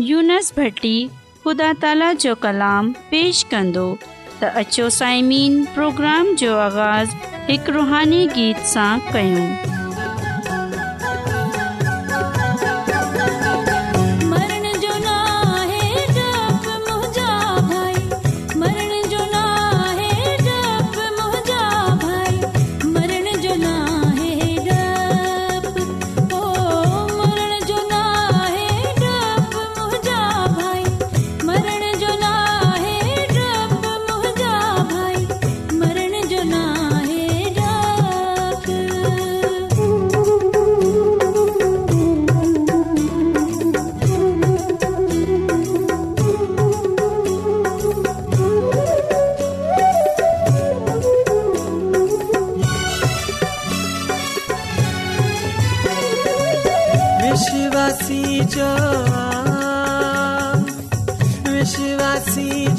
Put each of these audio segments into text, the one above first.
यूनस भट्टी ख़ुदा ताला जो कलाम پیش कंदो त अचो साइमीन प्रोग्राम जो آغاز हिकु रुहानी गीत सां कयूं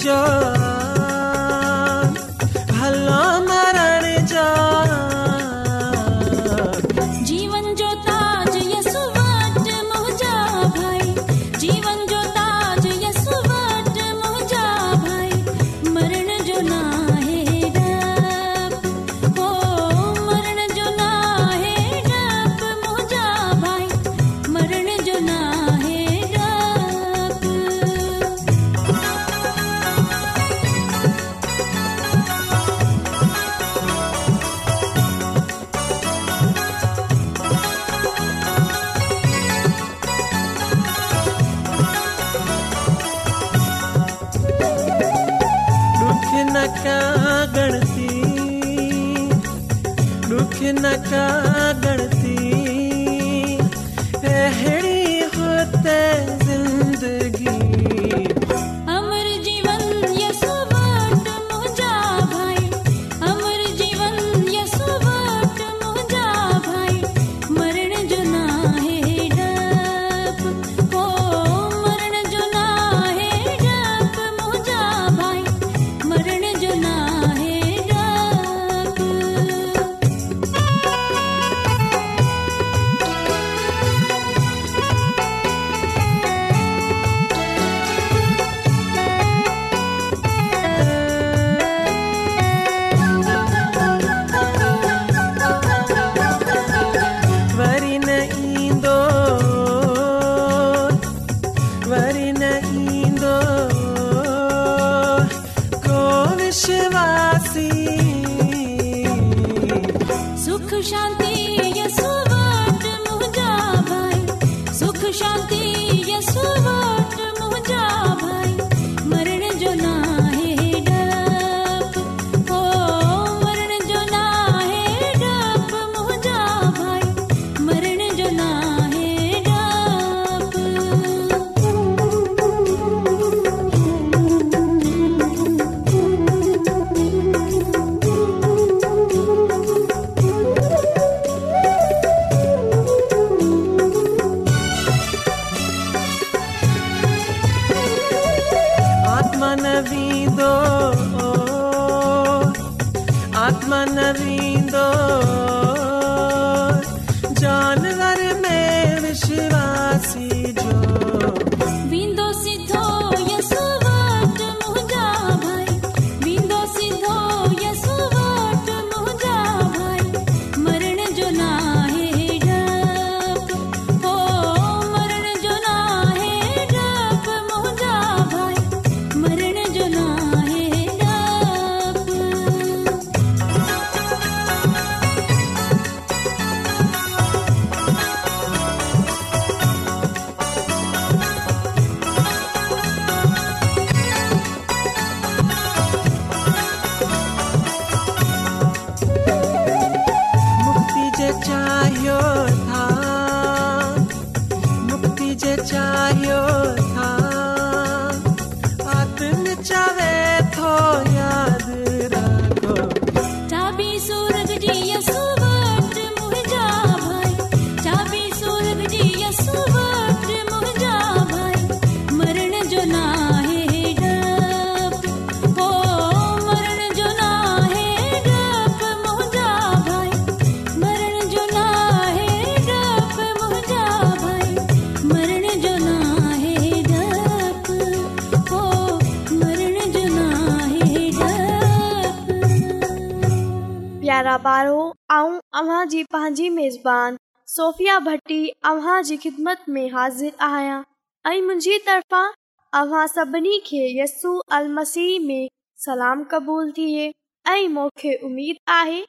जा छा गण सी ॾुख न कागसी अहिड़ी हुते மனவீந்தோ चाहियो भीमत आहियां मुंहिंजी तरफ़ा थिए ऐं मूंखे उमेद आहे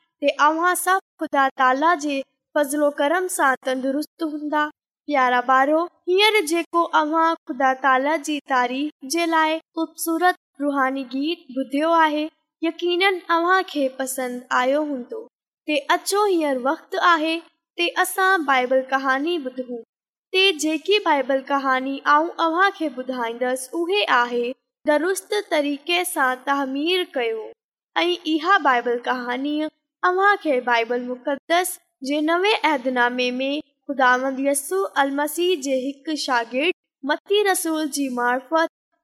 तंदुरुस्त हूंदा प्यारा ॿारहो हींअर जेको ख़ुदा ताला जी तारीफ़ जे लाइ ख़ुबसूरत रुहानी गीत ॿुधियो आहे वक़्तु आहे ते असांहाणी ॿुधूं ते जेकी बाइबल कहानी आहे दुरुस्त तरीक़े सां तामीर कयो ऐं इहा बाइबल कहाणीअ अव्हां खे बाइबल मुस जे नवे अहदनामे में ख़ुदा यस्सू अल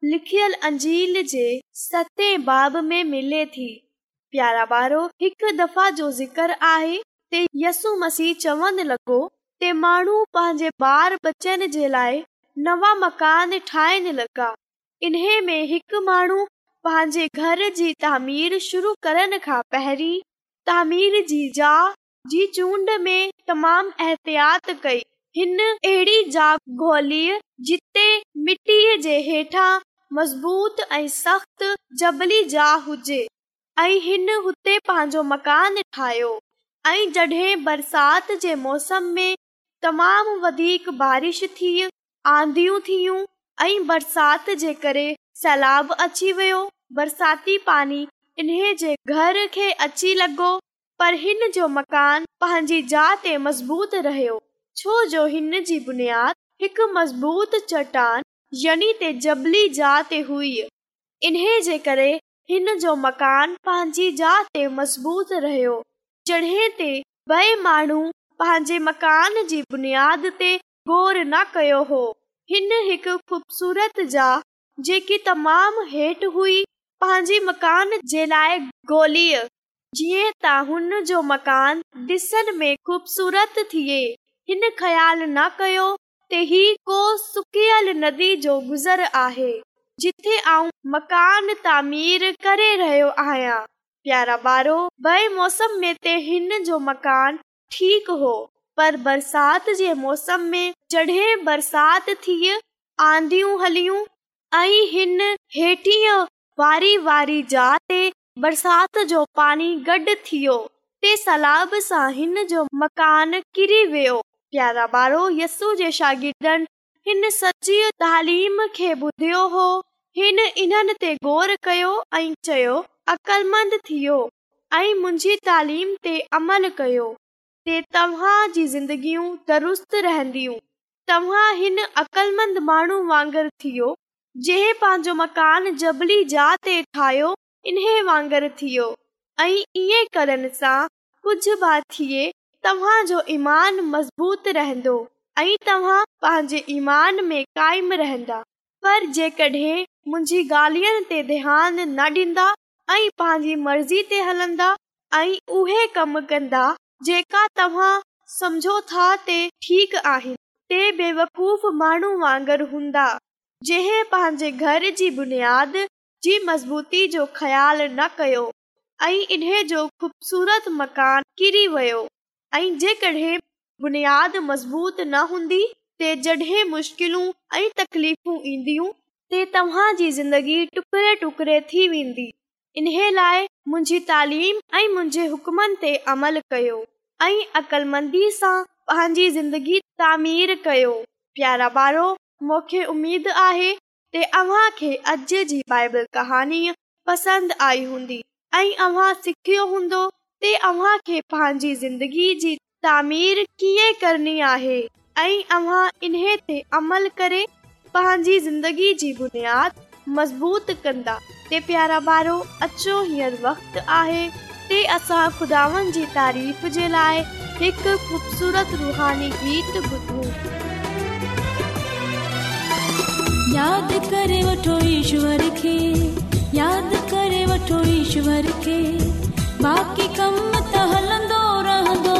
लिखियल अंजील जे सते बाब में मिले थी प्यारा हिकु दफ़ा आहे माण्हू पंहिंजे बार बचनि नवा मकान ठाहिण लॻा इन में हिकु माण्हू पंहिंजे घर जी तामीर शुरू करण खां पेरी तामीर जी जूंड में तमाम एहतयात कई हिन अहिड़ी जा गोली जिते मिटीअ मज़बूत ऐं सख़्ती जकान ठाहियो ऐं बरसात जे मौसम बारिश थी आधियूं थियूं बरसात जे करे सैलाब अची वियो बरसाती पाणी हिन जे घर खे अची लॻो पर हिन जो मकान पंहिंजी ज ते मज़बूत रहियो छोजो हिन जी बुनियाद हिकु मज़बूत चटान य जा ते हुई इन जे करे हिन जो मकान पंहिंजी जा ते मज़बूत रहियो जॾहिं न कयो हो खूबसूरत जा जेकी तमामु हेठि हुई पंहिंजे मकान जे लाइ गोली जीअं त हुन जो मकान ॾिसण में खूबसूरत थिए हिन ख़्याल न कयो रहियो आयां प्यार बरसात थी आंदियूं हलियूं ऐं हिन हेठीअ वारी वारी जात ते बरसात जो पाणी गॾ थियो सलाद सां हिन जो मकान किरी वियो हिन इन्हनि ते गौर कयो ऐं चयो अकलमंद थियो ऐं मुंहिंजी तालीम ते अमल कयो तव्हां जी ज़िंदगियूं दुरुस्त रहंदियूं तव्हां हिन अकलमंद माण्हू वांगुरु थियो जंहिं पंहिंजो मकान जबली जहा ते ठाहियो इन वांगर थियो ऐं ईअं करण सां कुझु बि थिए तव्हां जो ईमान मज़बूत रहंदो ऐं तव्हां पंहिंजे ईमान पर जेकॾहिं पंहिंजी मर्ज़ी ते हलंदा कंदा तव्हां सम्झो था ठीक आहिनि ते बेवकूफ़ माण्हू वांगुर हूंदा जंहिं पंहिंजे घर जी बुनियाद जी मज़बूती जो ख़्याल न कयो ऐं इन जो ख़ूबसूरत मकान किरी वियो ऐं जेकॾहिं बुनियाद मज़बूत न हूंदी ते तकलीफ़ ईंदियूं ते तव्हांजी ज़िंदगी टुकड़े थी वेंदी इन लाइ मुंहिंजी तालीम ऐं मुंहिंजे हुकमनि ते अमल कयो ऐं अक़लमंदी सां पंहिंजी ज़िंदगी तामीर कयो प्यारा प्यारो मूंखे उमेद आहे पसंदि आई हूंदी ऐं ते अव्हां खे पंहिंजी ज़िंदगी जी तामीर कीअं करणी आहे ऐं अव्हां इन ते अमल करे पंहिंजी ज़िंदगी जी बुनियाद मज़बूत कंदा ते प्यारा ॿारो अचो हींअर वक़्तु आहे ते असां ख़ुदावनि जी तारीफ़ जे लाइ हिकु ख़ूबसूरत रुहानी गीत ॿुधूं यादि करे वठो ईश्वर खे यादि करे वठो ईश्वर खे बाक़ी कम त हलंदो रहंदो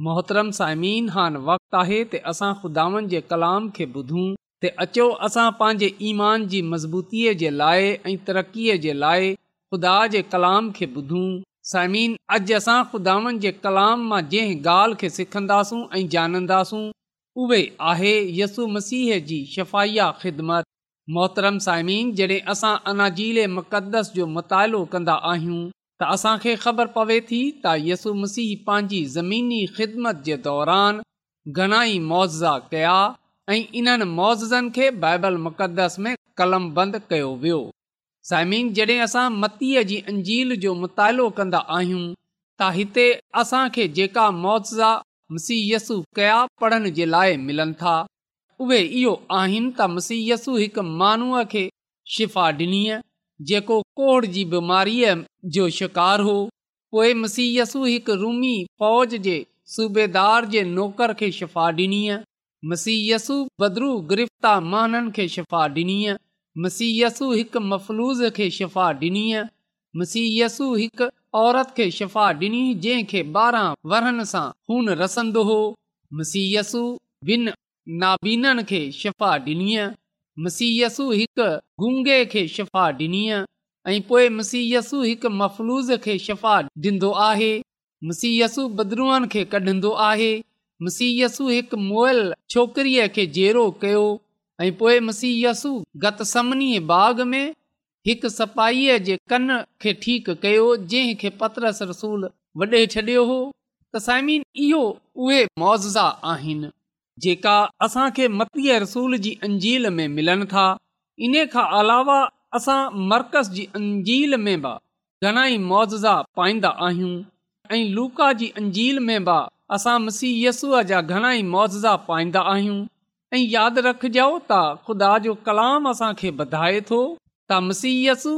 मोहतरम साइमिन हान वक़्तु आहे त असां खुदावन जे कलाम खे ॿुधूं त अचो असां पंहिंजे ईमान जी मज़बूतीअ जे लाइ ऐं तरक़ीअ जे लाइ ख़ुदा जे कलाम खे ॿुधूं साइमीन अॼु असां ख़ुदावन जे कलाम मां जंहिं ॻाल्हि खे सिखंदासूं ऐं ॼाणींदासूं उहे आहे यसु मसीह जी शफ़ाइया ख़िदमत मोहतरम साइमन जॾहिं असां अनाजीले मुक़दस जो मुतालो कंदा आहियूं त ख़बर पवे थी त यसु मसीह पंहिंजी ज़मीनी ख़िदमत जे दौरान घणाई मुआवज़ा कया ऐं इन्हनि मुआवज़नि खे बाइबल मुक़द्दस में कलम बंदि कयो वियो ज़मीन जॾहिं असां मतीअ जी अंजील जो मुतालो कंदा आहियूं त हिते असां खे जेका मुआवज़ा मसीयसु कया पढ़ण जे लाइ मिलनि था उहे इहो आहिनि त मसीयसु हिकु माण्हूअ खे शिफ़ा ॾिनी जेको कोढ़ जी बीमारीअ जो शिकारु हो मसयसु हिकु रूमी फ़ौज जे सूबेदार जे नौकर खे शिफ़ा ॾिनी मसयसु बदिरू गिरफ़्तार महाननि खे शिफ़ा ॾिनी मसयसु हिकु मफ़लूज़ खे शिफ़ा ॾिनी मसयसु हिकु औरत खे शिफ़ा ॾिनी जंहिंखे ॿारहं वरनि सां हून रसंदो हो मसु ॿिनि नाबीननि खे शिफ़ा ॾिनी मसीयसु हिकु गुंगे खे शफ़ा ॾिनी ऐं पोइ मुसीयसु हिकु मफ़लूज़ खे शफ़ा ॾींदो आहे मसीयसु बदरूअ खे कढंदो आहे मसीयसु हिकु मोयल छोकिरीअ खे जेरो कयो ऐं पोइ मसीयसु गतसमनी बाग़ में हिकु सपाईअ जे कन खे ठीकु कयो जंहिं खे रसूल वॾे छॾियो हुओ त साइमीन इहो उहे मुआवज़ा आहिनि जेका असां खे मतीअ रसूल जी अंजील में मिलनि था इन खां अलावा असां मर्कज़ जी अंजील में बि घणाई मुआज़ा पाईंदा आहियूं ऐं लूका जी अंजील में बि असां मसीयसु जा घणाई मुआज़ा पाईंदा आहियूं ऐं यादि रखजो त ख़ुदा जो कलाम असां खे वधाए थो त मसीयसु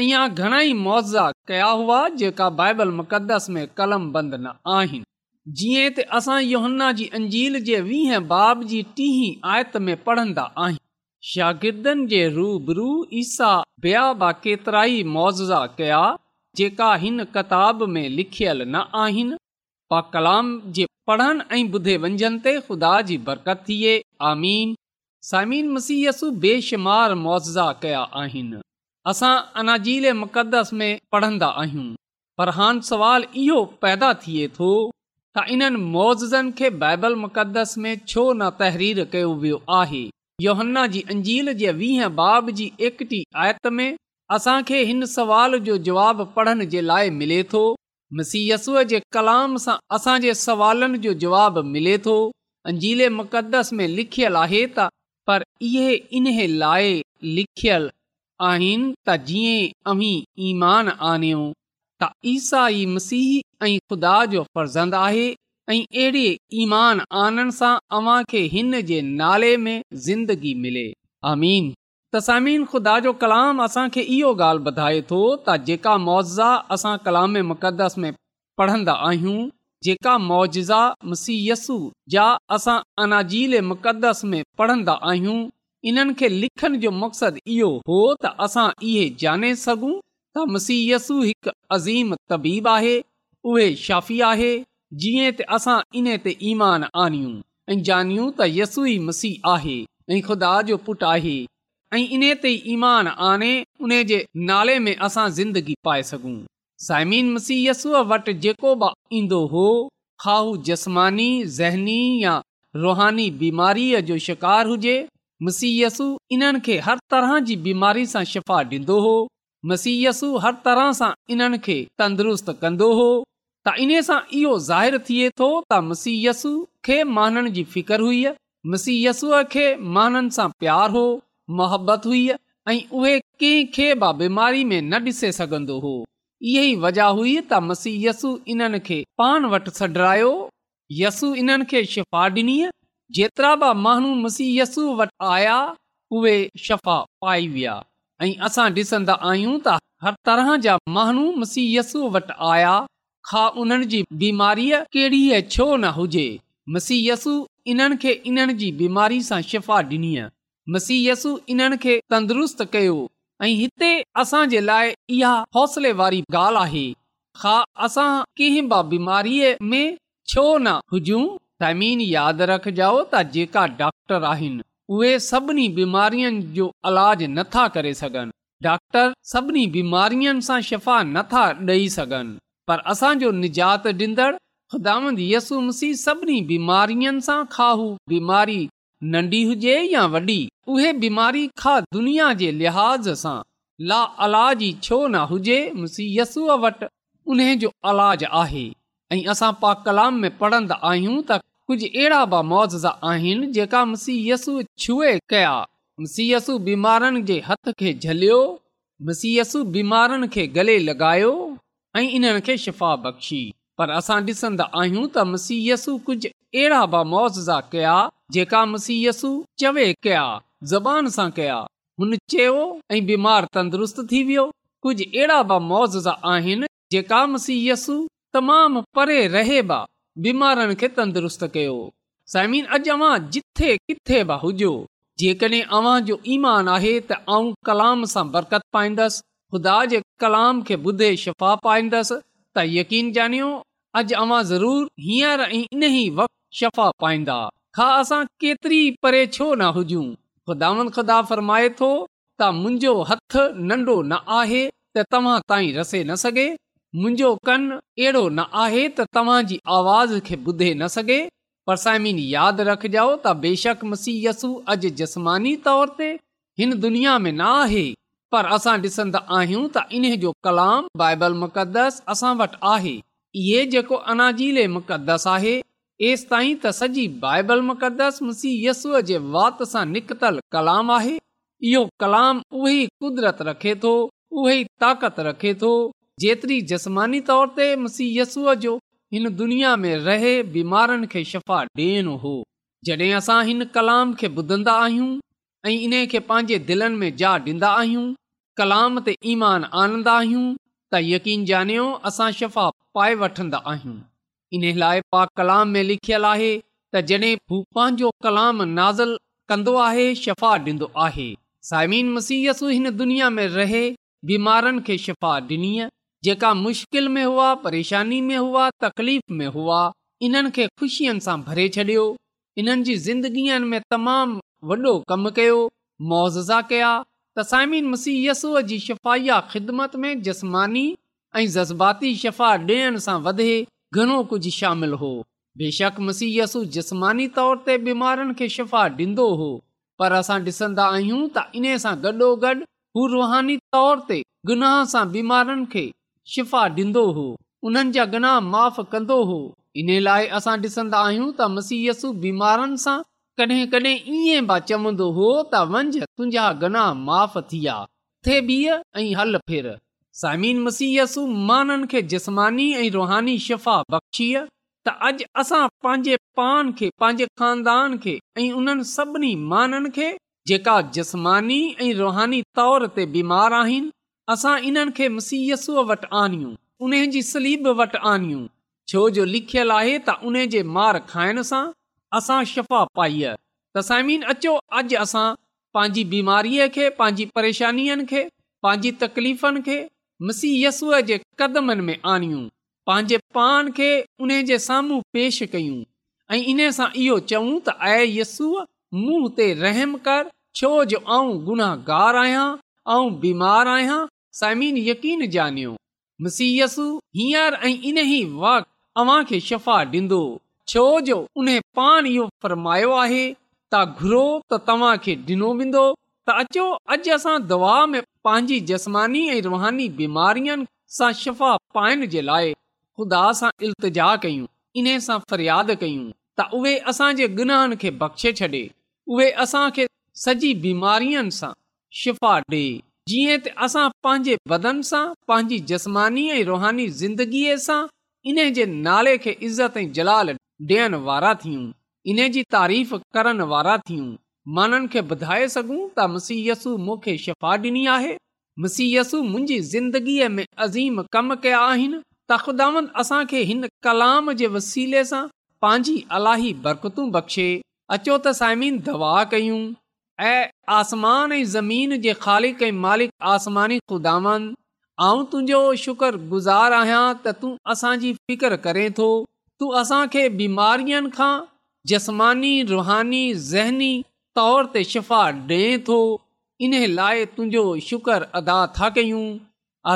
अया घणाई मुआज़ा कया हुआ जेका बाइबल मुक़दस में कलम बंदि न आहिनि जीअं त असां योहन्ना जी अंजील जे वीह बाब जी टीह आयत में पढ़ंदा आहियूं शागिर्दनि जे रूबरू ईसा बिया बेतिरा ई मुअवज़ा कया जेका हिन किताब में लिखियल न आहिनि बा कलाम जे पढ़नि ऐं ॿुधे मंझंदि ते खुदा जी बरकत थिए आमीन सामीन मसीहसु बेशुमार मुआज़ा कया आहिनि असां अनाजीले मुक़द्दस में पढ़ंदा आहियूं पर हान सुवाल इहो पैदा थिए थो त इन्हनि मौज़नि खे बाइबल मुक़दस में छो न तहरीर कयो वियो आहे योहन्ना जी अंजील जे वीह बाब जी एकटी आयत में असां खे हिन सवाल जो जवाब पढ़ण जे लाइ मिले थो मसीयसूअ जे कलाम सां असांजे सवालनि जो जवाब मिले थो अंजील मुक़दस में लिखियलु आहे त पर इहे इन लाइ लिखियल आहिनि त जीअं अमी ईमान आणियो ईसाई ऐं ख़ुदा जो फर्ज़ आहे ऐं अहिड़े ख़ुदा जो कलाम असांखे इहो ॻाल्हि ॿुधाए थो त जेका मुआज़ा असां कलामस में पढ़ंदा आहियूं जेका मुआज़ा मसीयसा अनाजील मुक़दस में पढ़ंदा आहियूं इन्हनि खे लिखण जो मक़सदु इहो हो त असां इहे जाने सघूं त मसीयसु हिकु अज़ीम तबीब आहे उहे शाफ़ी आहे जीअं त असां इन ते ईमान आनियूं ऐं जानियूं त यसू ई मसीह आहे ऐं खु़दा जो पुटु आहे ऐं इन ते ईमान आने उन जे नाले में असां ज़िंदगी पाए सघूं साइमीन मसीयसूअ वटि जेको बि ईंदो हो खाहू जस्मानी ज़हनी या रुहानी बीमारीअ जो शिकार हुजे मसीयसु इन्हनि खे हर तरह जी बीमारी सां शिफ़ा ॾींदो हो मसीयसु हर तरह सां इन्हनि खे तंदुरुस्तु कंदो हो त इन्हीअ सां इहो ज़ाहिरु थिए थो त मसीयसु खे माननि जी फिकुरु हुई मसीयसु खे माननि सां प्यार हो मोहबत हुई ऐं उहे कंहिंखे बीमारी में न ॾिसे सघंदो हो इहे वजह हुई त मसीयसु इन्हनि खे पान वटि सडरायो यसु इन्हनि खे शिफ़ा डि॒नी जेतिरा बि माण्हू मसीयसु वटि आया उहे शफ़ा पाई विया असां डिसन्दा आहियूं त हर तरह जा माण्हू मसीयसू वटि आया खां उन्हनि जी बीमारीअ कहिड़ी न हुजे मसमारी सां शिफ़ा ॾिनी मसीयसु इन्हनि खे तन्दुस्त कयो ऐं हिते असांजे लाइ इहा हौसले वारी ॻाल्हि आहे बीमारीअ में छो न हुजूं ज़मीन यादि रखजो त जेका डॉक्टर आहिनि उहे सभिनी बीमारीअनि जो अलाज नथा करे सघनि डॉक्टर सभिनी बीमारीअ सां शिफ़ा नथा ॾेई सघनि पर असांजो निजात ॾींदड़ ख़ुदा बीमारीअ सां खा हू बीमारी नंढी हुजे या वॾी उहे बीमारी खा दुनिया जे लिहाज़ सां ला अलाज ई छो न हुजे मुसी यसूअ वटि उन जो अलाज आहे ऐं असां पा कलाम में पढ़ंदा आहियूं त कुझु अहिड़ा बज़ा आहिनि जेका मसीयसु छुए कया मसीयसु बीमारनि खे झलियो मसीयस बीमारनि खे गले लॻायो ऐं शिफ़ा बख़्शी पर असां ॾिसंदा आहियूं त मसीयसु कुझु अहिड़ा ब मुआज़ा कया जेका मसीयसु चवे कया ज़बान सां कया हुन चयो ऐं बीमार तंदुरुस्त थी वियो कुझु अहिड़ा बि मौज़ आहिनि जेका मसीयसु तमामु परे रहे बा बीमारनि खे तंदुरुस्तु कयो साईमीन अॼु अवां जिथे किथे बि हुजो जेकॾहिं अव्हां जो ईमान आहे त आऊं कलाम सां बरकत पाईंदसि ख़ुदा जे कलाम खे ॿुधे शफ़ा पाईंदसि त यकीन ॼाणियो अॼु अवां ज़रूरु हींअर ऐं इन ई वक़्ति शफ़ा पाईंदा असां केतिरी परे छो न हुजूं ख़ुदा फरमाए थो त मुंहिंजो हथ नंढो न आहे त तव्हां ताईं रसे न सघे मुंहिंजो कन अहिड़ो न आहे त तव्हां जी आवाज़ खे ॿुधे न सघे पर समीन यादि रखजो त बेशक मसीयसु अॼु जस्मानी तौर ते हिन दुनिया में न आहे पर असां ॾिसंदा आहियूं त इन्हे जो कलाम बाइबल मुक़दस असां वटि आहे इहो जेको अनाजीले मुक़दस आहे तेसि ताईं त सॼी बाइबल मुक़दस मुसीयसुअ जे वाति सां निकतलु कलाम आहे इहो कलाम उहो ई कुदरत रखे थो उहो ताक़त रखे थो जेतिरी जस्मानी तौर ते मसीयसूअ जो हिन दुनिया में रहे बीमारनि खे शफ़ा ॾियणो हो जॾहिं असां हिन कलाम खे ॿुधंदा आहियूं ऐं इन खे पंहिंजे दिलनि में जा ॾींदा आहियूं कलाम ते ईमान आनंदा आहियूं त यकीन ॼानियो असां शफ़ा पाए वठंदा आहियूं इन लाइ पा कलाम में लिखियलु आहे त जॾहिं हू पंहिंजो कलाम नाज़ुल कंदो आहे शफ़ा ॾींदो आहे साइमीन मसीयसु हिन दुनिया में रहे बीमारनि खे शफ़ा ॾिनी जेका मुश्किल में हुआ परेशानी में हुआ तकलीफ़ में हुआ इन्हनि खे ख़ुशियुनि सां भरे छॾियो इन्हनि जी ज़िंदगीअ में तमामु वॾो कमु कयो मुअज़ा कया तसाइमी मसीय यसूअ जी शफ़ाया ख़िदमत में जस्मानी ऐं जज़्बाती शफ़ा ॾियण सां वधे घणो कुझु शामिल हो बेशक मसीयसु जस्मानी तौर ते बीमारनि खे शिफ़ा ॾींदो हो पर असां ॾिसंदा आहियूं त इन सां गॾोगॾु हू रुहानी तौर ते गुनाह सां बीमारनि खे शिफ़ा ॾींदो हो उन्हनि जा गना माफ़ कंदो हो इन लाइ असां ॾिसंदा आहियूं त मसीयसू बीमारनि सां कॾहिं कॾहिं ईअं चवंदो हो त वंझ तुंहिंजा समीन मसीयसु माननि खे जसमानी ऐं रुहानी शिफ़ा बख़्शी त अॼु असां पंहिंजे पान खे पंहिंजे ख़ानदान खे ऐं उन्हनि सभिनी माननि खे जेका ऐं रुहानी तौर ते बीमार आहिनि असां इन्हनि खे मसीयसूअ वटि आनियूं जी सलीब वटि आनियूं छो जो लिखियलु आहे त उन जे मार खाइण सां असां शफ़ा पाई त समीन अचो अॼु असां पंहिंजी बीमारीअ खे पंहिंजी परेशानीअनि खे पंहिंजी तकलीफ़नि खे मसीहयसूअ जे कदमनि में आनिियूं पंहिंजे पान खे उन जे साम्हूं पेश कयूं ऐं इन सां इहो चऊं त आहे यस्सूअ ते रहम कर छो जो गुनाहगार आहियां ऐं बीमार आहियां साइमीन यकीन ॼाणियोस हींअर ऐं इन ई वक़्तु अव्हां खे शफ़ा ॾींदो छो जो उन पाण इहो फरमायो आहे त त घुरो तव्हां खे ॾिनो वेंदो त अचो अॼु असां दवा में पंहिंजी जस्मानी ऐं रुहानी बीमारियुनि सां शफ़ा पाइण जे लाइ ख़ुदा सां इल्तिजा कयूं इन सां फ़रियाद कयूं त उहे असांजे गुनाहनि खे बख़्शे छॾे उहे असांखे सॼी बीमारीअ सां शिफ़ा ॾे जीअं त असां पंहिंजे बदन सां पंहिंजी जस्मानी ऐं रुहानी ज़िंदगीअ सां इन जे नाले खे इज़त ऐं जलाल ॾियण वारा थियूं इन जी तारीफ़ करण वारा थियूं माननि खे ॿुधाए सघूं त मुसीयसु मूंखे शिफ़ा ॾिनी आहे मुसीयसु मुंहिंजी ज़िंदगीअ में अज़ीम कम कया आहिनि तख़दानि असांखे हिन कलाम जे वसीले सां पंहिंजी अलाही बरकतूं बख़्शे अचो त दवा कयूं ऐं आसमान ऐं ज़मीन जे ख़ालिक ऐं मालिक आसमानी ख़ुदांद तुंहिंजो शुकुर गुज़ारु आहियां त तूं असांजी फ़िकर करें थो तूं असांखे बीमारीअनि खां जसमानी रुहानी ज़हनी तौर ते शिफ़ा ॾे थो इन लाइ तुंहिंजो शुक्र अदा था कयूं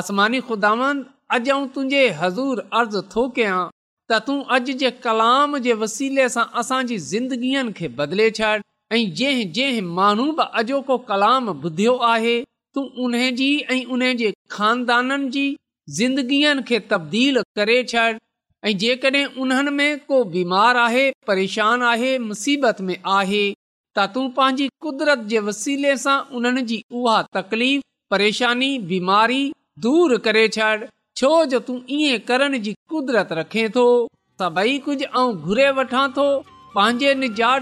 आसमानी ख़ुदांद अॼु आऊं तुंहिंजे हज़ूर अर्ज़ु थो कयां त तूं अॼु जे कलाम जे वसीले सां असांजी ज़िंदगीअ खे बदिले छॾ ऐं जंहिं जंहिं माण्हू बि अॼोको कलाम ॿुधियो आहे तूं उन जी ऐं उन खे तबदील करे छॾ ऐं जेकॾहिं त तूं पंहिंजी कुदरत जे वसीले सां उन्हनि जी उहा तकलीफ़ परेशानी बीमारी दूर करे छॾ छो जो तूं ईअं करण जी कुदरत रखे थोरे वठां थो पंहिंजे निजात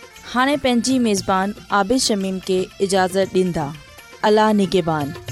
हाँ पंहिंजी मेज़बान आबिद शमीम के इजाज़त दींदा अल निगेबान